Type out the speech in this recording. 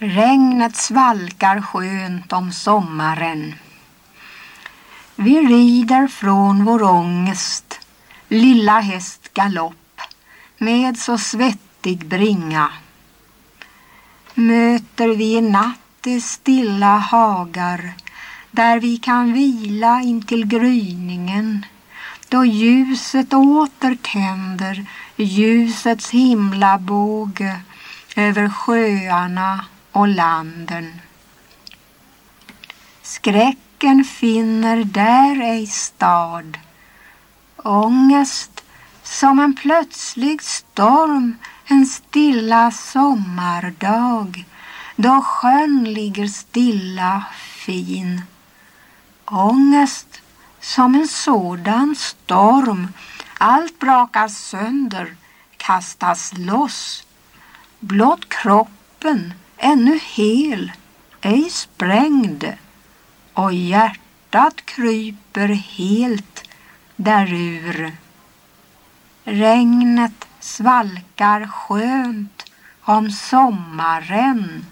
Regnet svalkar skönt om sommaren. Vi rider från vår ångest, lilla häst galopp med så svettig bringa. Möter vi i natt de stilla hagar där vi kan vila intill gryningen då ljuset åter tänder ljusets himlabåge över sjöarna och landen. Skräcken finner där ej stad. Ångest som en plötslig storm en stilla sommardag då sjön ligger stilla fin. Ångest som en sådan storm allt brakar sönder, kastas loss. Blott kroppen ännu hel, ej sprängd och hjärtat kryper helt därur. Regnet svalkar skönt om sommaren